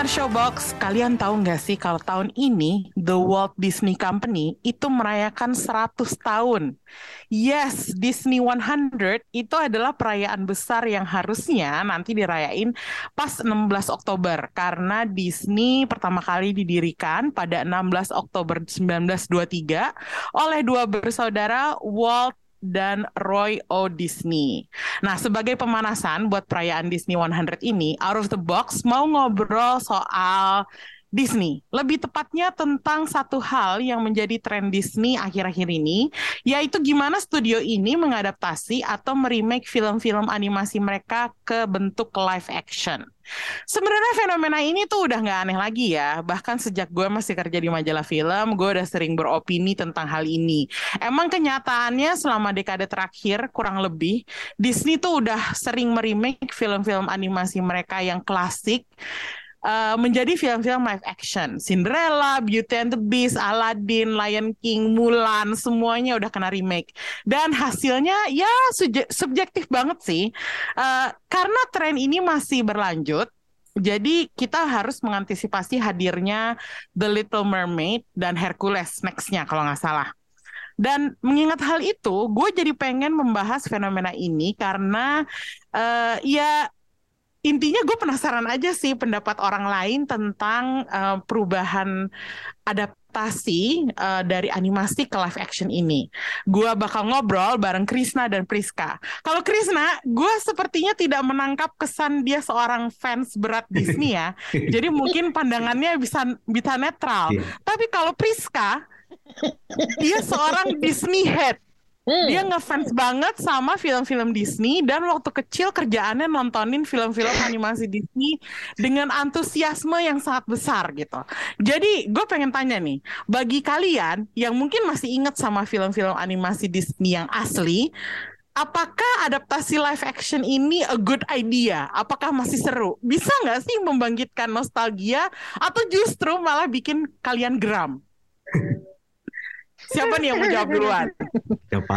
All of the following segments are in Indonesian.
Pendengar Showbox, kalian tahu nggak sih kalau tahun ini The Walt Disney Company itu merayakan 100 tahun. Yes, Disney 100 itu adalah perayaan besar yang harusnya nanti dirayain pas 16 Oktober karena Disney pertama kali didirikan pada 16 Oktober 1923 oleh dua bersaudara Walt dan Roy O. Disney. Nah, sebagai pemanasan buat perayaan Disney 100 ini, Out of the Box mau ngobrol soal Disney. Lebih tepatnya tentang satu hal yang menjadi tren Disney akhir-akhir ini, yaitu gimana studio ini mengadaptasi atau meremake film-film animasi mereka ke bentuk live action. Sebenarnya fenomena ini tuh udah nggak aneh lagi ya. Bahkan sejak gue masih kerja di majalah film, gue udah sering beropini tentang hal ini. Emang kenyataannya selama dekade terakhir kurang lebih Disney tuh udah sering meremake film-film animasi mereka yang klasik uh, menjadi film-film live action. Cinderella, Beauty and the Beast, Aladdin, Lion King, Mulan, semuanya udah kena remake. Dan hasilnya ya subjektif banget sih. Uh, karena tren ini masih berlanjut, jadi kita harus mengantisipasi hadirnya The Little Mermaid dan Hercules next-nya kalau nggak salah. Dan mengingat hal itu, gue jadi pengen membahas fenomena ini karena uh, ya intinya gue penasaran aja sih pendapat orang lain tentang uh, perubahan adaptasi uh, dari animasi ke live action ini. Gue bakal ngobrol bareng Krisna dan Priska. Kalau Krisna, gue sepertinya tidak menangkap kesan dia seorang fans berat Disney ya. Jadi mungkin pandangannya bisa bisa netral. Yeah. Tapi kalau Priska, dia seorang Disney head. Hmm. Dia ngefans banget sama film-film Disney dan waktu kecil kerjaannya nontonin film-film animasi Disney dengan antusiasme yang sangat besar gitu. Jadi gue pengen tanya nih, bagi kalian yang mungkin masih inget sama film-film animasi Disney yang asli, apakah adaptasi live action ini a good idea? Apakah masih seru? Bisa nggak sih membangkitkan nostalgia atau justru malah bikin kalian geram? Siapa nih yang mau jawab duluan? Siapa?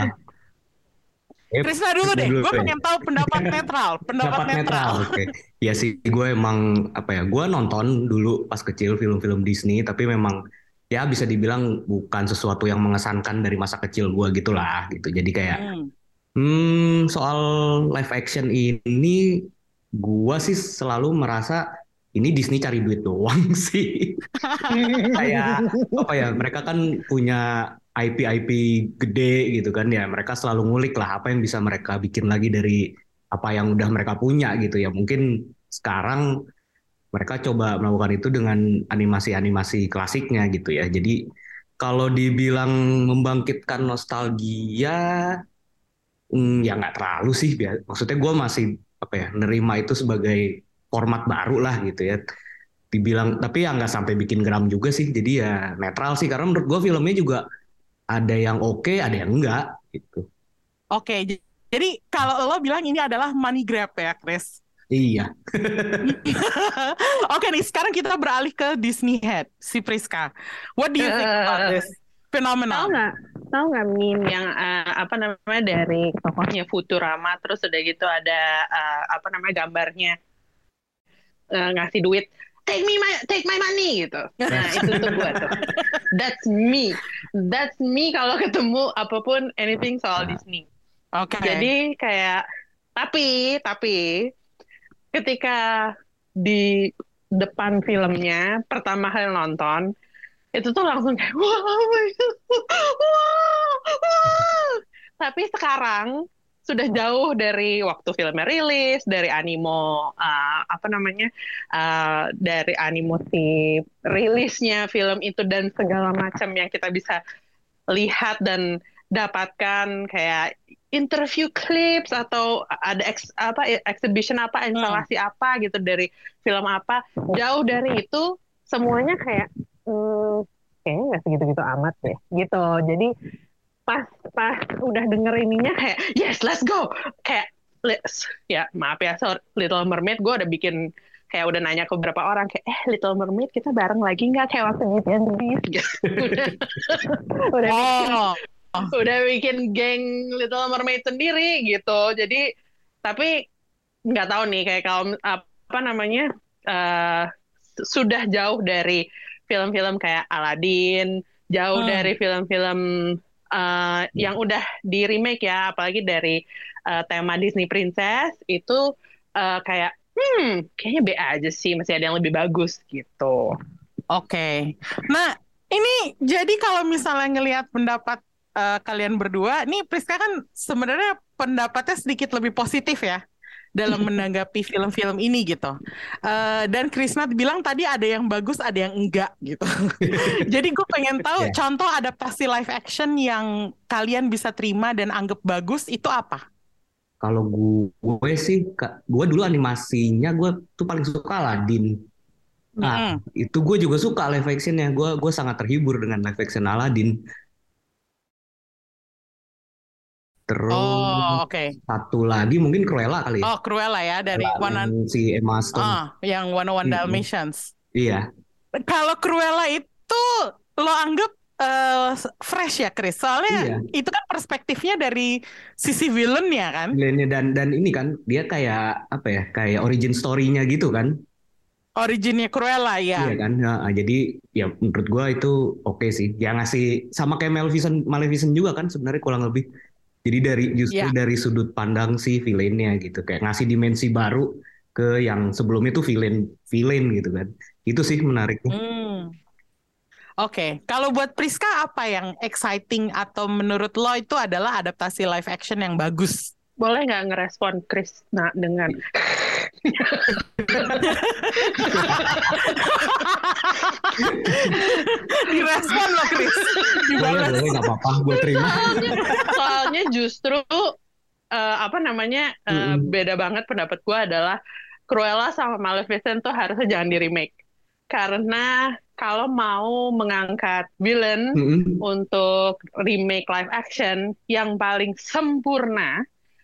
Krisna dulu deh, gue pengen tahu pendapat netral, pendapat, netral. netral. Oke, okay. ya sih, gue emang apa ya, gue nonton dulu pas kecil film-film Disney, tapi memang ya bisa dibilang bukan sesuatu yang mengesankan dari masa kecil gue gitulah, gitu. Jadi kayak, hmm. hmm, soal live action ini, gue sih selalu merasa ini Disney cari duit doang sih. kayak apa ya, mereka kan punya IP-IP gede gitu kan ya mereka selalu ngulik lah apa yang bisa mereka bikin lagi dari apa yang udah mereka punya gitu ya. Mungkin sekarang mereka coba melakukan itu dengan animasi-animasi klasiknya gitu ya. Jadi kalau dibilang membangkitkan nostalgia hmm, ya nggak terlalu sih. Maksudnya gue masih apa ya nerima itu sebagai format baru lah gitu ya. Dibilang tapi ya nggak sampai bikin gram juga sih. Jadi ya netral sih karena menurut gue filmnya juga ada yang oke, okay, ada yang enggak gitu. Oke, okay, jadi kalau lo bilang ini adalah money grab ya, Chris? Iya. Oke nih, sekarang kita beralih ke Disney Head, si Priska. What do you think about eh, this phenomenon? Tahu nggak? Tahu nggak meme yang uh, apa namanya dari tokohnya Futurama, terus udah gitu ada uh, apa namanya gambarnya uh, ngasih duit take me my take my money gitu. Nah itu tuh gue tuh. That's me. That's me kalau ketemu apa pun anything soal Disney. Oke. Okay. Jadi kayak tapi tapi ketika di depan filmnya pertama kali nonton itu tuh langsung kayak wah, wah, wah. tapi sekarang sudah jauh dari waktu filmnya rilis, dari animo uh, apa namanya, uh, dari animo si rilisnya film itu dan segala macam yang kita bisa lihat dan dapatkan kayak interview clips atau ada ex, apa exhibition apa instalasi hmm. apa gitu dari film apa jauh dari itu semuanya kayak hmm, kayaknya nggak segitu-gitu amat ya gitu jadi pas pas udah denger ininya kayak yes let's go kayak ya maaf ya so Little Mermaid gue udah bikin kayak udah nanya ke beberapa orang kayak eh Little Mermaid kita bareng lagi nggak kayak waktu Beauty and gitu. udah udah Oh. bikin, udah bikin geng Little Mermaid sendiri gitu jadi tapi nggak tahu nih kayak kalau apa namanya eh, sudah jauh dari film-film kayak Aladdin jauh Hmm. dari film-film eh, yang udah di remake ya apalagi dari eh, tema Disney Princess itu eh, kayak hmm kayaknya B aja sih masih ada yang lebih bagus gitu. Oke. Nah, ini jadi kalau misalnya ngelihat pendapat eh, kalian berdua, nih Priska kan sebenarnya pendapatnya sedikit lebih positif ya dalam menanggapi film-film ini gitu. Eh, dan Krisna bilang tadi ada yang bagus, ada yang enggak gitu. jadi gue pengen tahu Ya. contoh adaptasi live action yang kalian bisa terima dan anggap bagus itu apa? Kalau gue, gue sih, gue dulu animasinya gue tuh paling suka Aladdin. Nah, Mm-mm. itu gue juga suka live actionnya. Gue gue sangat terhibur dengan live action Aladdin. Terus Oh, oke. satu lagi mungkin Cruella kali ya. Oh, Cruella ya dari Cruella One si Emma Stone. ah yang 101 Mm-mm. Dalmatians. Iya, Kalau Cruella itu lo anggap eh, fresh ya, Chris? Soalnya Iya. itu kan perspektifnya dari sisi villain ya kan? villainnya dan dan ini kan dia kayak apa ya? Kayak origin story-nya gitu kan. Originnya Cruella ya. Iya kan. Nah, jadi ya menurut gue itu oke sih. Ya ngasih sama kayak Maleficent Maleficent juga kan sebenarnya kurang lebih. Jadi dari justru Iya. dari sudut pandang si villainnya gitu kayak ngasih dimensi baru ke yang sebelumnya itu villain villain gitu kan. Itu sih menariknya. Hmm. Oke, kalau buat Priska apa yang exciting atau menurut lo itu adalah adaptasi live action yang bagus? boleh nggak ngerespon Chris nah dengan Direspon lo, Chris. Boleh Dibalas. boleh nggak apa-apa gue terima. soalnya justru eh, apa namanya eh, Mm-mm. beda banget pendapat gue adalah Cruella sama Maleficent tuh harusnya jangan di remake karena kalau mau mengangkat villain Mm-mm. untuk remake live action yang paling sempurna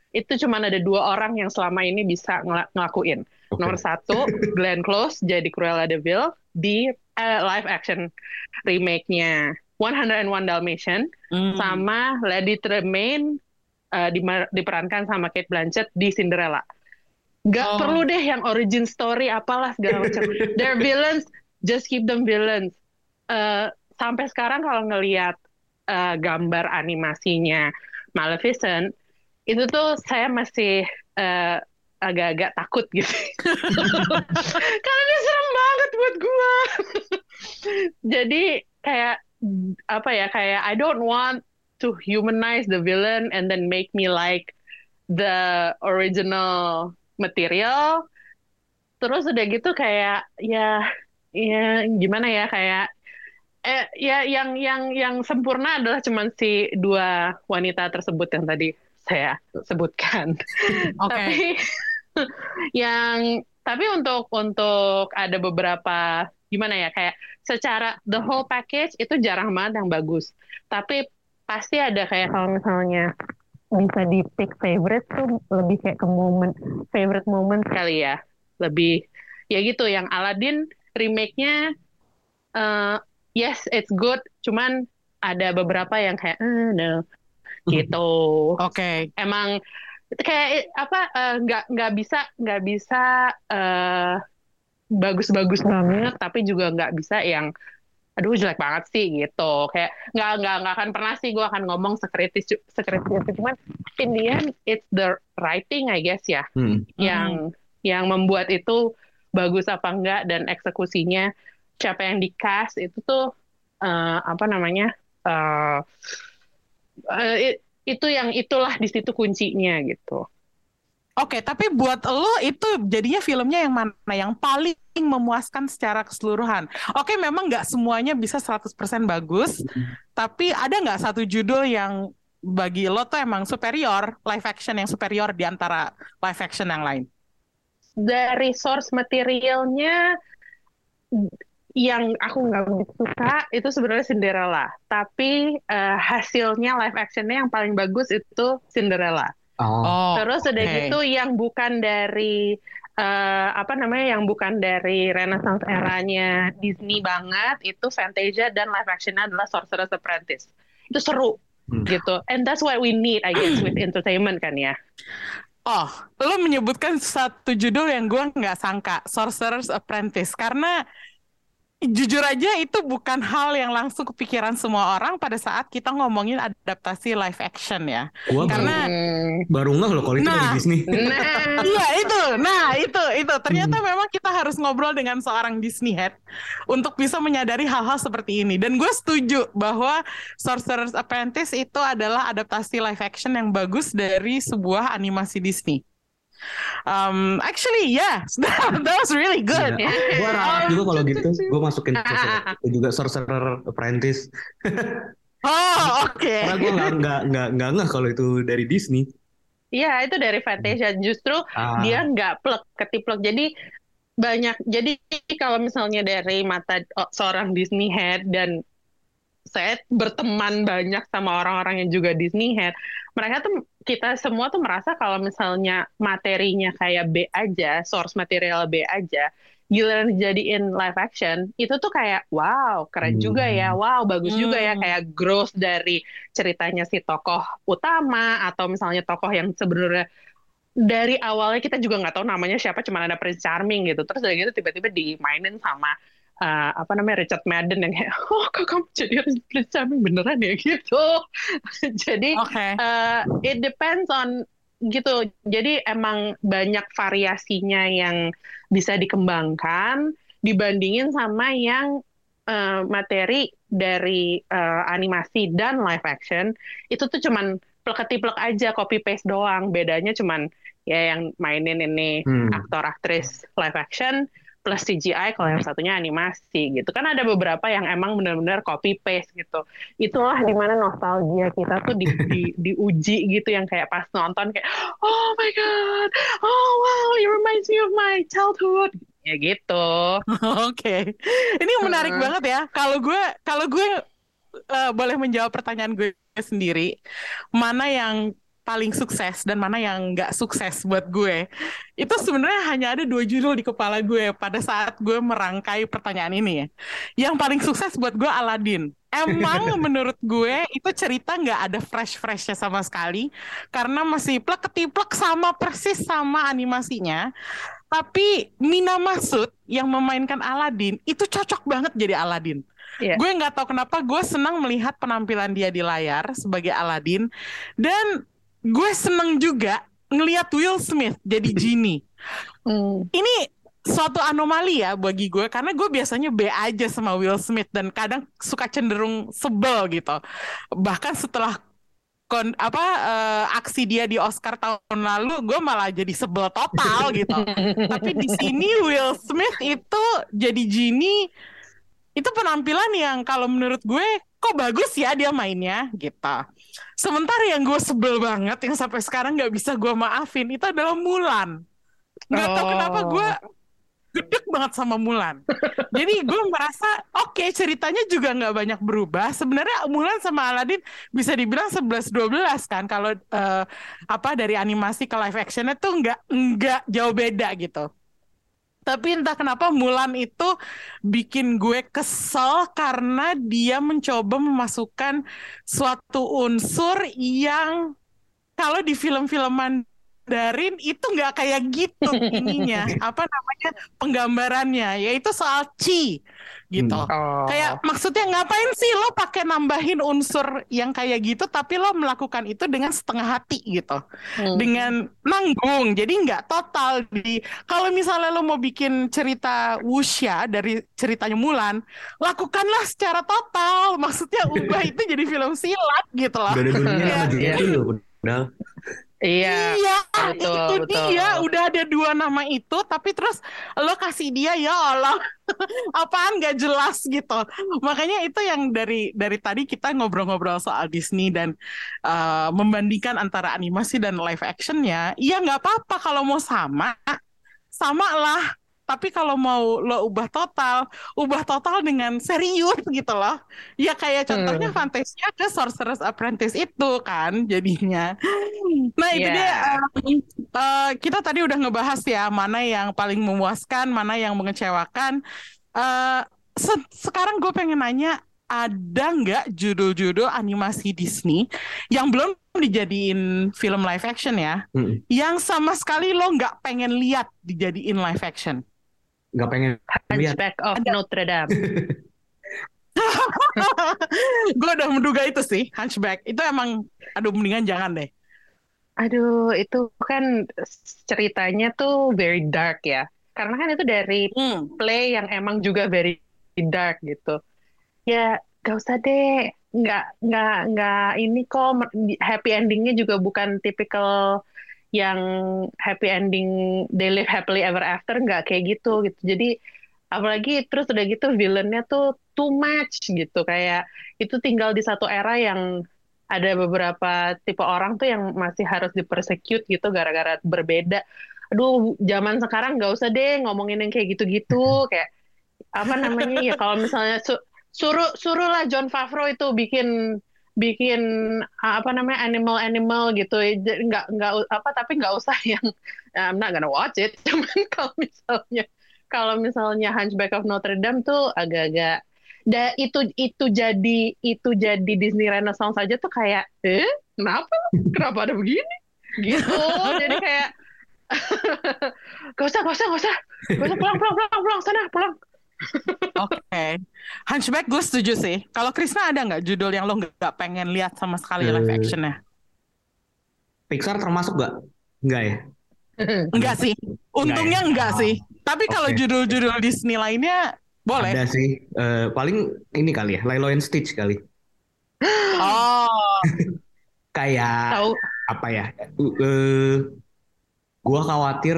itu cuma ada dua orang yang selama ini bisa ngela- ngelakuin. Oke. Nomor satu, Glenn Close jadi Cruella de Vil di eh, live action remake-nya 101 Dalmatian Hmm. sama Lady Tremaine dimer- diperankan sama Kate Blanchett di Cinderella. Gak Oh. perlu deh yang origin story apalah segala macam. They're villains, just keep them villains. Eh, sampai sekarang kalau ngelihat eh, gambar animasinya Maleficent, itu tuh saya masih eh, agak-agak takut gitu. Karena dia serem banget buat gua. Jadi kayak apa ya kayak I don't want to humanize the villain and then make me like the original material. Terus udah gitu kayak ya ya gimana ya kayak eh ya yang yang yang sempurna adalah cuman si dua wanita tersebut yang tadi saya sebutkan. Oke. Tapi yang tapi untuk untuk ada beberapa gimana ya kayak secara the whole package itu jarang banget yang bagus. Tapi pasti ada kayak kalau misalnya bisa di pick favorite tuh lebih kayak ke moment favorite moment kali ya. Lebih ya gitu yang Aladdin remake-nya eh, yes it's good cuman ada beberapa yang kayak eh, no gitu. Oke. emang kayak apa eh, nggak nggak bisa nggak bisa eh, bagus-bagus banget tapi juga nggak bisa yang aduh jelek banget sih gitu. Kayak nggak nggak nggak akan pernah sih gue akan ngomong sekritis sekritis itu cuman in the end it's the writing I guess ya. Hmm. yang yang membuat itu bagus apa enggak dan eksekusinya siapa yang di cast itu tuh eh, apa namanya eh eh, it- itu yang itulah di situ kuncinya gitu. Oke, tapi buat lo itu jadinya filmnya yang mana yang paling memuaskan secara keseluruhan? Oke, memang nggak semuanya bisa 100% bagus, tapi ada nggak satu judul yang bagi lo tuh emang superior, live action yang superior di antara live action yang lain? Dari source materialnya yang aku nggak begitu suka itu sebenarnya Cinderella, tapi eh, hasilnya live actionnya yang paling bagus itu Cinderella. Oh, Terus udah oke. gitu yang bukan dari eh, apa namanya yang bukan dari Renaissance eranya Disney banget itu Fantasia dan live actionnya adalah Sorcerer's Apprentice. Itu seru Hmm. gitu. And that's what we need I guess with entertainment kan ya. Oh, lo menyebutkan satu judul yang gue nggak sangka, Sorcerer's Apprentice, karena jujur aja itu bukan hal yang langsung kepikiran semua orang pada saat kita ngomongin adaptasi live action ya. gua Karena Hmm. baru nggak loh kalau itu dari Nah. Disney. Nah, Iya itu, nah itu itu ternyata memang kita harus ngobrol dengan seorang Disney head untuk bisa menyadari hal-hal seperti ini. Dan gue setuju bahwa Sorcerer's Apprentice itu adalah adaptasi live action yang bagus dari sebuah animasi Disney. Um, actually, yeah, that was really good. Iya. Gua ralat juga kalau gitu. Gua masukin itu juga Sorcerer Apprentice. Oh, oke. Karena gua nggak nggak nggak nggak ngeh kalau itu dari Disney. Iya, itu dari Fantasia. Justru Ah, dia nggak plek ketiplek. Jadi banyak. Jadi kalau misalnya dari mata oh, seorang Disney head dan saya berteman banyak sama orang-orang yang juga Disney head, mereka tuh kita semua tuh merasa kalau misalnya materinya kayak B aja, source material B aja, giliran dijadiin live action, itu tuh kayak wow, keren Hmm. juga ya, wow, bagus juga ya, Hmm. kayak growth dari ceritanya si tokoh utama atau misalnya tokoh yang sebenarnya dari awalnya kita juga nggak tahu namanya siapa, cuma ada Prince Charming gitu, terus dari gitu tiba-tiba dimainin sama uh, apa namanya Richard Madden yang kayak, oh kok kamu jadi Prince Charming beneran ya gitu, jadi Oke. Uh, it depends on gitu. Jadi emang banyak variasinya yang bisa dikembangkan dibandingin sama yang uh, materi dari uh, animasi dan live action itu tuh cuman plek-ketiplek aja copy paste doang. Bedanya cuman ya yang mainin ini hmm. aktor aktris live action plus CGI kalau yang satunya animasi gitu. Kan ada beberapa yang emang benar-benar copy paste gitu. Itulah di mana nostalgia kita tuh di, di, diuji gitu yang kayak pas nonton kayak oh my god oh wow it reminds me of my childhood. Ya gitu. Oke, ini menarik Hmm. banget ya. Kalau gue, kalau gue eh, boleh menjawab pertanyaan gue sendiri, mana yang paling sukses dan mana yang nggak sukses buat gue, itu sebenarnya hanya ada dua judul di kepala gue pada saat gue merangkai pertanyaan ini ya. Yang paling sukses buat gue Aladdin. Emang menurut gue itu cerita nggak ada fresh-freshnya sama sekali karena masih plek ketiplek sama persis sama animasinya. Tapi Mina Masud yang memainkan Aladdin itu cocok banget jadi Aladdin. Iya. Gue nggak tahu kenapa gue senang melihat penampilan dia di layar sebagai Aladdin dan gue seneng juga ngelihat Will Smith jadi Genie. Hmm. Ini suatu anomali ya bagi gue karena gue biasanya B aja sama Will Smith dan kadang suka cenderung sebel gitu. Bahkan setelah kon apa eh, aksi dia di Oscar tahun lalu gue malah jadi sebel total gitu. Tapi di sini Will Smith itu jadi Genie itu penampilan yang kalau menurut gue kok bagus ya dia mainnya gitu. Sementara yang gue sebel banget yang sampai sekarang nggak bisa gue maafin itu adalah Mulan. Nggak tahu Oh. kenapa gue gedek banget sama Mulan. Jadi gue merasa oke ceritanya juga nggak banyak berubah. Sebenarnya Mulan sama Aladdin bisa dibilang 11-12 kan kalau eh, apa dari animasi ke live actionnya tuh nggak nggak jauh beda gitu. Tapi entah kenapa Mulan itu bikin gue kesel karena dia mencoba memasukkan suatu unsur yang kalau di film-film Mandarin itu nggak kayak gitu ininya apa namanya penggambarannya yaitu soal chi gitu. Hmm. Oh. Kayak maksudnya ngapain sih lo pakai nambahin unsur yang kayak gitu tapi lo melakukan itu dengan setengah hati gitu Hmm. dengan nanggung jadi nggak total di kalau misalnya lo mau bikin cerita wuxia dari ceritanya Mulan lakukanlah secara total maksudnya ubah itu jadi film silat gitu loh Udah ada dunia sama Julia loh. Iya. Iya, betul, itu betul. dia. Udah ada dua nama itu, tapi terus lo kasih dia ya Allah, apaan nggak jelas gitu. Makanya itu yang dari dari tadi kita ngobrol-ngobrol soal Disney dan eh, membandingkan antara animasi dan live actionnya. Iya nggak apa-apa kalau mau sama, sama lah. Tapi kalau mau lo ubah total, ubah total dengan serius gitu loh. Ya kayak contohnya Hmm. Fantasia ke Sorcerer's Apprentice itu kan jadinya. Nah itu Iya. dia um, eh, kita tadi udah ngebahas ya mana yang paling memuaskan, mana yang mengecewakan. Eh, se- sekarang gue pengen nanya, ada nggak judul-judul animasi Disney yang belum dijadiin film live action ya, Mm-mm. yang sama sekali lo nggak pengen lihat dijadiin live action? Nggak pengen lihat Hunchback of Notre Dame. gue udah menduga itu sih, Hunchback. Itu emang, aduh mendingan jangan deh. Aduh, itu kan ceritanya tuh very dark ya. Karena kan itu dari Hmm. play yang emang juga very dark gitu. Ya, gak usah deh. Nggak, nggak, nggak ini kok happy endingnya juga bukan tipikal yang happy ending they live happily ever after nggak kayak gitu gitu. Jadi apalagi terus udah gitu villainnya tuh too much gitu kayak itu tinggal di satu era yang ada beberapa tipe orang tuh yang masih harus dipersecute gitu gara-gara berbeda. Aduh, zaman sekarang nggak usah deh ngomongin yang kayak gitu-gitu kayak apa namanya ya kalau misalnya su- suruh suruhlah John Favreau itu bikin bikin apa namanya animal animal gitu nggak nggak apa tapi nggak usah yang I'm not gonna watch it. Cuman kalau misalnya kalau misalnya Hunchback of Notre Dame tuh agak-agak da itu itu jadi itu jadi Disney Renaissance aja tuh kayak eh kenapa? Kenapa ada begini? Gitu. Jadi kayak gak usah gak usah gak usah. Gak usah pulang pulang pulang pulang sana pulang Oke, Hunchback gue setuju sih. Kalau Krisna ada nggak judul yang lo nggak pengen lihat sama sekali live Eh, actionnya? Pixar termasuk nggak nggak ya Enggak sih. Untungnya enggak Oh, sih. Tapi kalau oke. judul-judul Disney lainnya boleh. ada sih Eh, paling ini kali ya Lilo and Stitch kali Oh, kayak tahu apa ya eh gua khawatir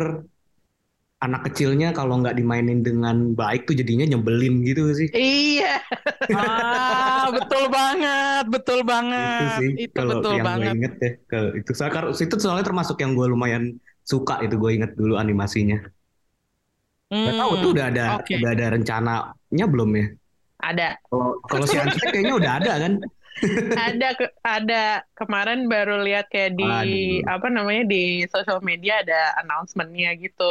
anak kecilnya kalau nggak dimainin dengan baik tuh jadinya nyebelin gitu sih. Iya. Ah, betul banget, betul itu banget. sih Itu kalau betul yang gue banget. inget ya ke itu. Soalnya itu soalnya termasuk yang gue lumayan suka itu gue inget dulu animasinya. Gak tahu Hmm, tuh udah ada oke. udah ada rencananya belum ya? Ada. Kalau kalau si Hunchback kayaknya udah ada kan? Ada ke- ada. Kemarin baru lihat kayak di Waduh. apa namanya di sosial media ada announcementnya gitu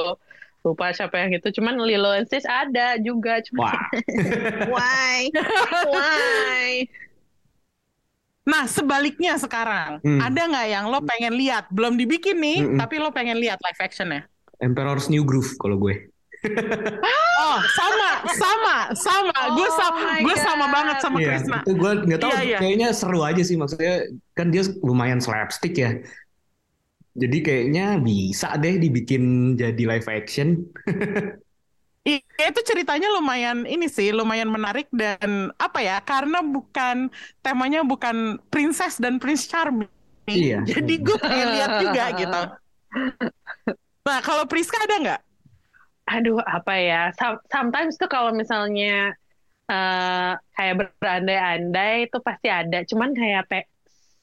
lupa siapa yang itu cuman Lilo and Stitch ada juga cuma wah why why Nah, sebaliknya sekarang, Hmm. ada nggak yang lo pengen lihat? Belum dibikin nih, Mm-mm. tapi lo pengen lihat live actionnya. Emperor's New Groove kalau gue Oh, sama, sama, sama. gue Oh sama, my gue sama banget sama Iya, Krisna. itu gue nggak tahu Iya, iya. kayaknya seru aja sih maksudnya kan dia lumayan slapstick ya jadi kayaknya bisa deh dibikin jadi live action Iya, itu ceritanya lumayan ini sih, lumayan menarik dan apa ya? Karena bukan temanya bukan princess dan prince charming. Iya. Jadi gue pengen lihat juga gitu. Nah, kalau Priska ada nggak? aduh apa ya Some- sometimes tuh kalau misalnya eh, kayak berandai-andai itu pasti ada cuman kayak pe-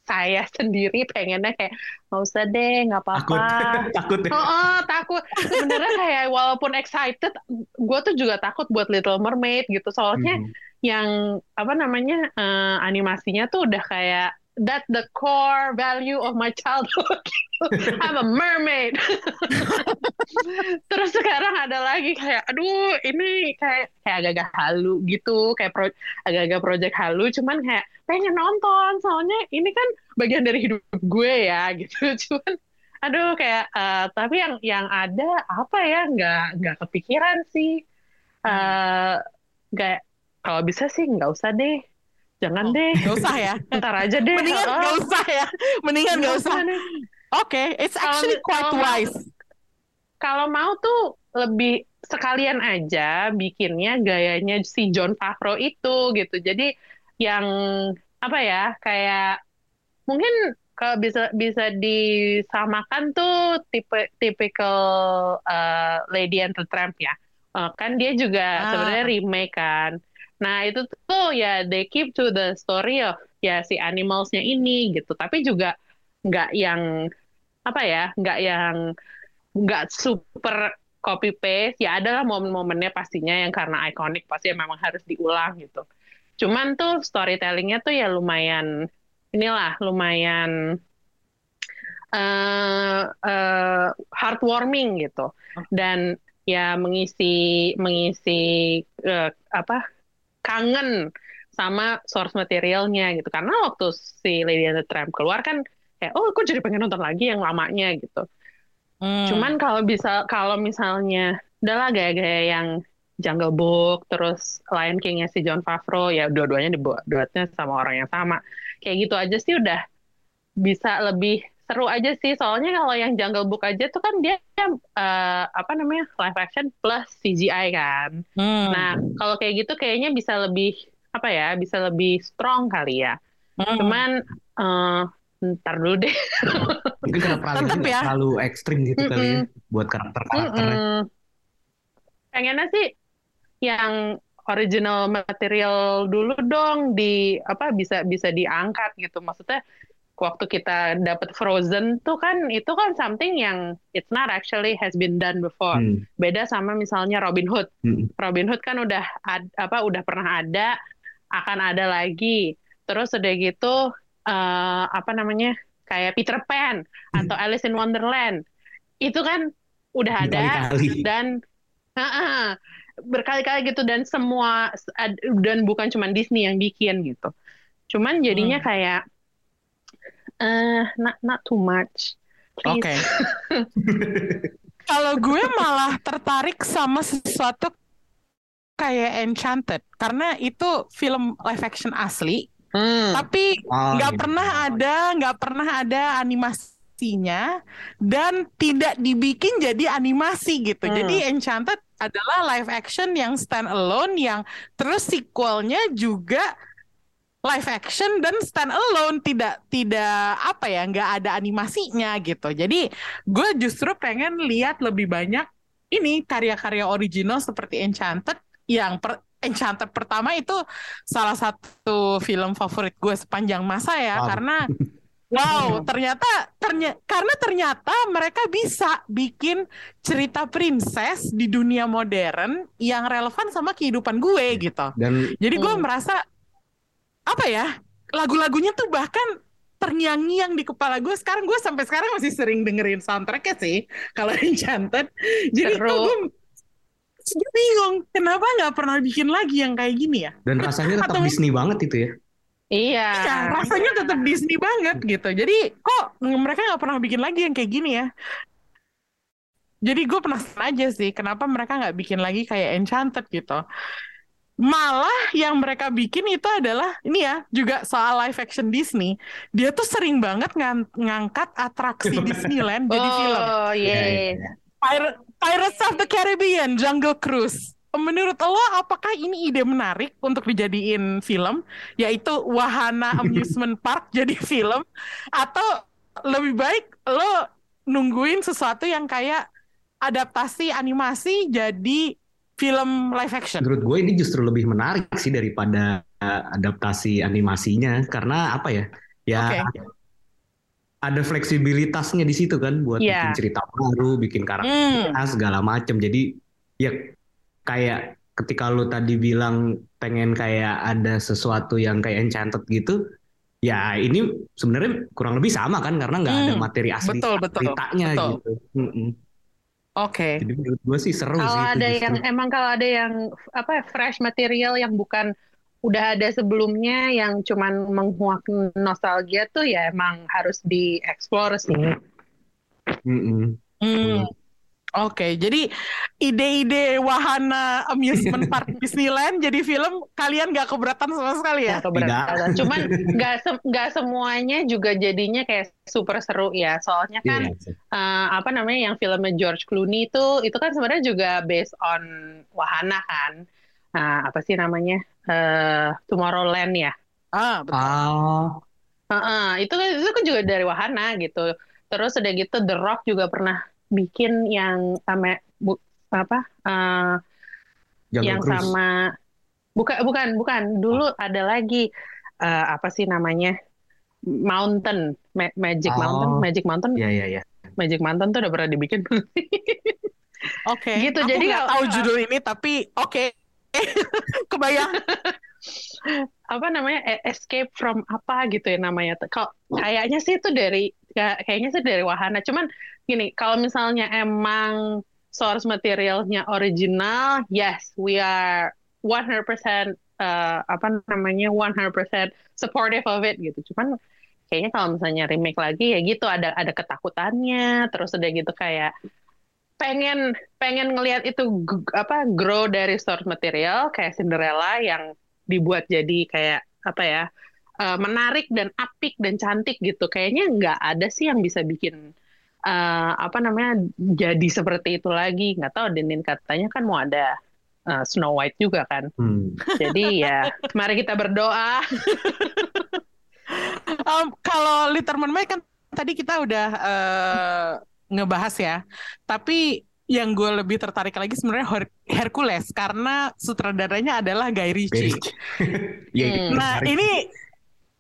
saya sendiri pengennya kayak nggak usah deh nggak takut apa-apa takut ya Oh, oh, takut. Sebenarnya kayak walaupun excited, gue tuh juga takut buat Little Mermaid gitu. Soalnya Hmm. yang apa namanya eh, animasinya tuh udah kayak that the core value of my childhood. I'm a mermaid. Terus sekarang ada lagi kayak, aduh ini kayak kayak agak-agak halu gitu, kayak pro, agak-agak project halu. Cuman kayak pengen nonton, soalnya ini kan bagian dari hidup gue ya gitu. Cuman Aduh kayak eh, tapi yang yang ada apa ya nggak nggak kepikiran sih. Eh nggak kalau bisa sih nggak usah deh. Jangan Oh, deh. Nggak usah ya. Ntar aja deh. Mendingan Oh, nggak usah ya. Mendingan nggak usah. deh. Oke, it's Kalau- actually quite kalau mau- wise. Kalau mau tuh lebih sekalian aja bikinnya gayanya si John Favreau itu gitu. Jadi yang apa ya kayak mungkin kalau bisa bisa disamakan tuh tipe tipikal uh, Lady and the Tramp ya. Uh, kan dia juga Ah. sebenarnya remake kan. Nah itu tuh ya they keep to the story of ya si animalsnya ini gitu. Tapi juga nggak yang apa ya nggak yang nggak super copy paste. Ya adalah momen-momennya pastinya yang karena ikonik pasti memang harus diulang gitu. Cuman tuh storytellingnya tuh ya lumayan inilah lumayan uh, uh, heartwarming gitu. Dan ya mengisi mengisi uh, apa kangen sama source materialnya gitu. Karena waktu si Lady and the Tramp keluar kan kayak oh aku jadi pengen nonton lagi yang lamanya gitu. Hmm. cuman kalau bisa kalau misalnya udahlah gaya-gaya yang Jungle Book terus Lion King-nya si John Favreau ya dua-duanya dibuatnya sama orang yang sama. Kayak gitu aja sih udah bisa lebih seru aja sih soalnya kalau yang Jungle Book aja tuh kan dia uh, apa namanya live action plus CGI kan hmm. nah kalau kayak gitu kayaknya bisa lebih apa ya bisa lebih strong kali ya. Hmm. Cuman uh, ntar dulu deh. Mungkin karena perannya ya. terlalu ekstrim gitu mm -mm. kali ya buat karakter-karakternya. Mm -mm. Pengennya sih yang original material dulu dong di apa bisa bisa diangkat gitu. Maksudnya waktu kita dapat Frozen tuh kan itu kan something yang it's not actually has been done before. Hmm. Beda sama misalnya Robin Hood. Hmm. Robin Hood kan udah ad, apa udah pernah ada akan ada lagi. Terus udah gitu uh, apa namanya kayak Peter Pan atau hmm. Alice in Wonderland itu kan udah ada berkali dan uh, uh, berkali-kali gitu dan semua dan bukan cuma Disney yang bikin gitu. Cuman jadinya hmm. kayak uh, not not too much. Oke. Okay. Kalau gue malah tertarik sama sesuatu kayak Enchanted karena itu film live action asli hmm. tapi ah, nggak oh, pernah ada nggak pernah ada animasinya dan tidak dibikin jadi animasi gitu hmm. jadi Enchanted adalah live action yang stand alone yang terus sequelnya juga live action dan stand alone tidak tidak apa ya nggak ada animasinya gitu jadi gue justru pengen lihat lebih banyak ini karya-karya original seperti Enchanted yang per, Enchanted pertama itu salah satu film favorit gue sepanjang masa ya wow. karena wow ternyata ternyata karena ternyata mereka bisa bikin cerita princess di dunia modern yang relevan sama kehidupan gue gitu. Dan jadi gue hmm. merasa apa ya lagu-lagunya tuh bahkan terngiang-ngiang di kepala gue sekarang gue sampai sekarang masih sering dengerin soundtracknya sih kalau Enchanted jadi gue gue bingung kenapa nggak pernah bikin lagi yang kayak gini ya dan rasanya tetap Atau... Disney banget itu ya Iya. Iya, rasanya tetap Disney banget gitu. Jadi kok mereka nggak pernah bikin lagi yang kayak gini ya? Jadi gue penasaran aja sih, kenapa mereka nggak bikin lagi kayak Enchanted gitu. Malah yang mereka bikin itu adalah ini ya juga soal live action Disney. Dia tuh sering banget ng ngangkat atraksi Disneyland jadi film. Oh iya. Yeah. Iya, iya. Pirate, Pirates of the Caribbean, Jungle Cruise. Menurut lo, apakah ini ide menarik untuk dijadiin film, yaitu wahana amusement park jadi film, atau lebih baik lo nungguin sesuatu yang kayak adaptasi animasi jadi film live action? Menurut gue ini justru lebih menarik sih daripada adaptasi animasinya, karena apa ya? Ya okay ada fleksibilitasnya di situ kan buat yeah. bikin cerita baru, bikin karakter mm. segala macam. Jadi ya kayak ketika lu tadi bilang pengen kayak ada sesuatu yang kayak enchanted gitu, ya ini sebenarnya kurang lebih sama kan karena nggak mm. ada hmm. materi asli betul, betul, ceritanya betul. gitu. Mm -mm. Oke. Okay. Jadi menurut gue sih seru kalau sih. Kalau ada yang emang kalau ada yang apa fresh material yang bukan udah ada sebelumnya yang cuman menguak nostalgia tuh ya emang harus dieksplor sih. Mm -mm. Mm. Oke, okay, jadi ide-ide wahana amusement park Disneyland jadi film kalian gak keberatan sama sekali ya? Gak keberatan. Cuman gak, se gak semuanya juga jadinya kayak super seru ya. Soalnya kan yeah. Iya, uh, apa namanya yang filmnya George Clooney itu itu kan sebenarnya juga based on wahana kan. Nah, apa sih namanya? uh, Tomorrowland ya. Ah, betul. Ah. Uh, uh, itu itu kan juga dari wahana gitu. Terus udah gitu The Rock juga pernah bikin yang sama bu, apa? Uh, yang Cruise. sama bukan bukan bukan dulu oh. ada lagi uh, apa sih namanya? Mountain, Magic oh. Mountain, Magic Mountain. Iya iya iya. Magic Mountain tuh udah pernah dibikin. Oke. Gitu, Aku jadi nggak kalau- tahu judul ini tapi oke. Kebayang. apa namanya e- escape from apa gitu ya namanya kalau kayaknya sih itu dari kayak- kayaknya sih dari wahana. Cuman gini kalau misalnya emang source materialnya original yes we are 100% uh, apa namanya 100% supportive of it gitu. Cuman kayaknya kalau misalnya remake lagi ya gitu ada ada ketakutannya. Terus udah gitu kayak pengen pengen ngelihat itu apa grow dari source material kayak Cinderella yang dibuat jadi kayak apa ya eh, menarik dan apik dan cantik gitu kayaknya nggak ada sih yang bisa bikin eh, apa namanya jadi seperti itu lagi nggak tahu Denin katanya kan mau ada eh, Snow White juga kan Hmm. jadi ya mari kita berdoa Um, kalau Little Mermaid kan tadi kita udah eh, ngebahas ya. Tapi yang gue lebih tertarik lagi sebenarnya Her- Hercules karena sutradaranya adalah Guy Ritchie. Iya, Hmm. Nah ini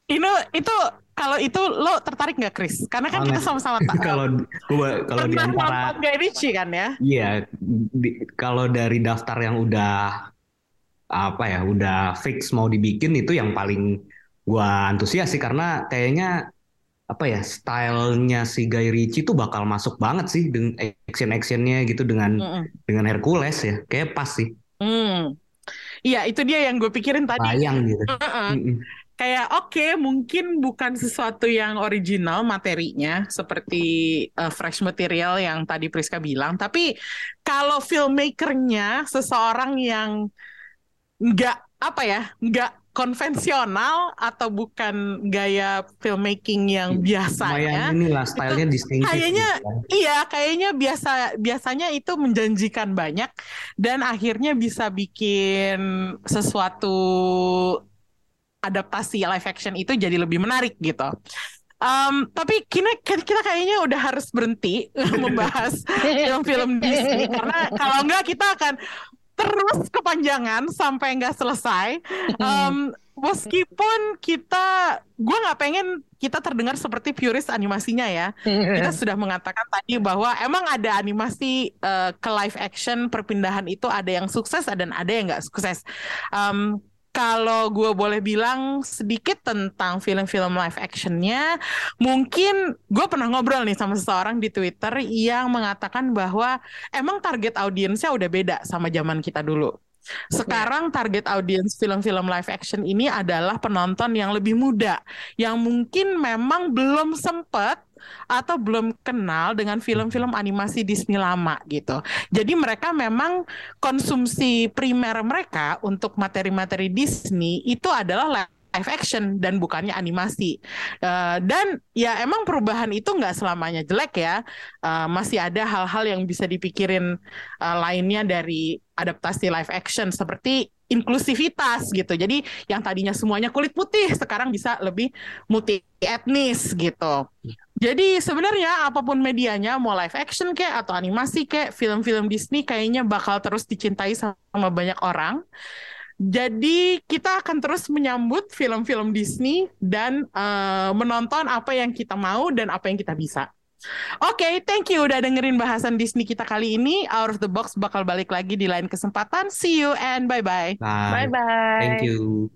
ini itu kalau itu lo tertarik nggak Chris? Karena kan kita sama-sama tak kalau gua kalau di antara Guy Ritchie kan ya? Iya, kalau dari daftar yang udah apa ya, udah fix mau dibikin itu yang paling gua antusias sih karena kayaknya apa ya, stylenya si Guy Ritchie tuh bakal masuk banget sih dengan action-actionnya gitu dengan Mm-mm. dengan Hercules ya, kayak pas sih, Hmm. Iya itu dia yang gue pikirin tadi. bayang gitu. Heeh. Mm-mm. Kayak oke mungkin bukan sesuatu yang original materinya seperti uh, fresh material yang tadi Priska bilang tapi kalau filmmakernya seseorang yang nggak apa ya nggak konvensional atau bukan gaya filmmaking yang Lumayan biasanya inilah stylenya distinctive kayaknya- gitu kan. Iya, kayaknya biasa biasanya itu menjanjikan banyak dan akhirnya bisa bikin sesuatu adaptasi live action itu jadi lebih menarik gitu. Em, tapi kita kita kayaknya udah harus berhenti membahas film-film Disney karena kalau enggak kita akan terus kepanjangan sampai nggak selesai. Em, meskipun kita, gue nggak pengen kita terdengar seperti purist animasinya ya kita sudah mengatakan tadi bahwa emang ada animasi eh, ke live action perpindahan itu ada yang sukses dan ada yang nggak sukses. Em, kalau gue boleh bilang sedikit tentang film-film live actionnya, mungkin gue pernah ngobrol nih sama seseorang di Twitter yang mengatakan bahwa emang target audiensnya udah beda sama zaman kita dulu. Sekarang target audiens film-film live action ini adalah penonton yang lebih muda, yang mungkin memang belum sempat atau belum kenal dengan film-film animasi Disney lama gitu. Jadi mereka memang konsumsi primer mereka untuk materi-materi Disney itu adalah live action dan bukannya animasi. Eh, dan ya emang perubahan itu nggak selamanya jelek ya. Eh, masih ada hal-hal yang bisa dipikirin eh, lainnya dari adaptasi live action seperti inklusivitas gitu. Jadi yang tadinya semuanya kulit putih sekarang bisa lebih multi etnis gitu. Jadi sebenarnya apa pun medianya mau live action kayak atau animasi kayak film-film Disney kayaknya bakal terus dicintai sama banyak orang. Jadi kita akan terus menyambut film-film Disney dan eh, menonton apa yang kita mau dan apa yang kita bisa. Oke, thank you udah dengerin bahasan Disney kita kali ini. Out of the Box bakal balik lagi di lain kesempatan. See you and bye-bye. Bye bye thank you.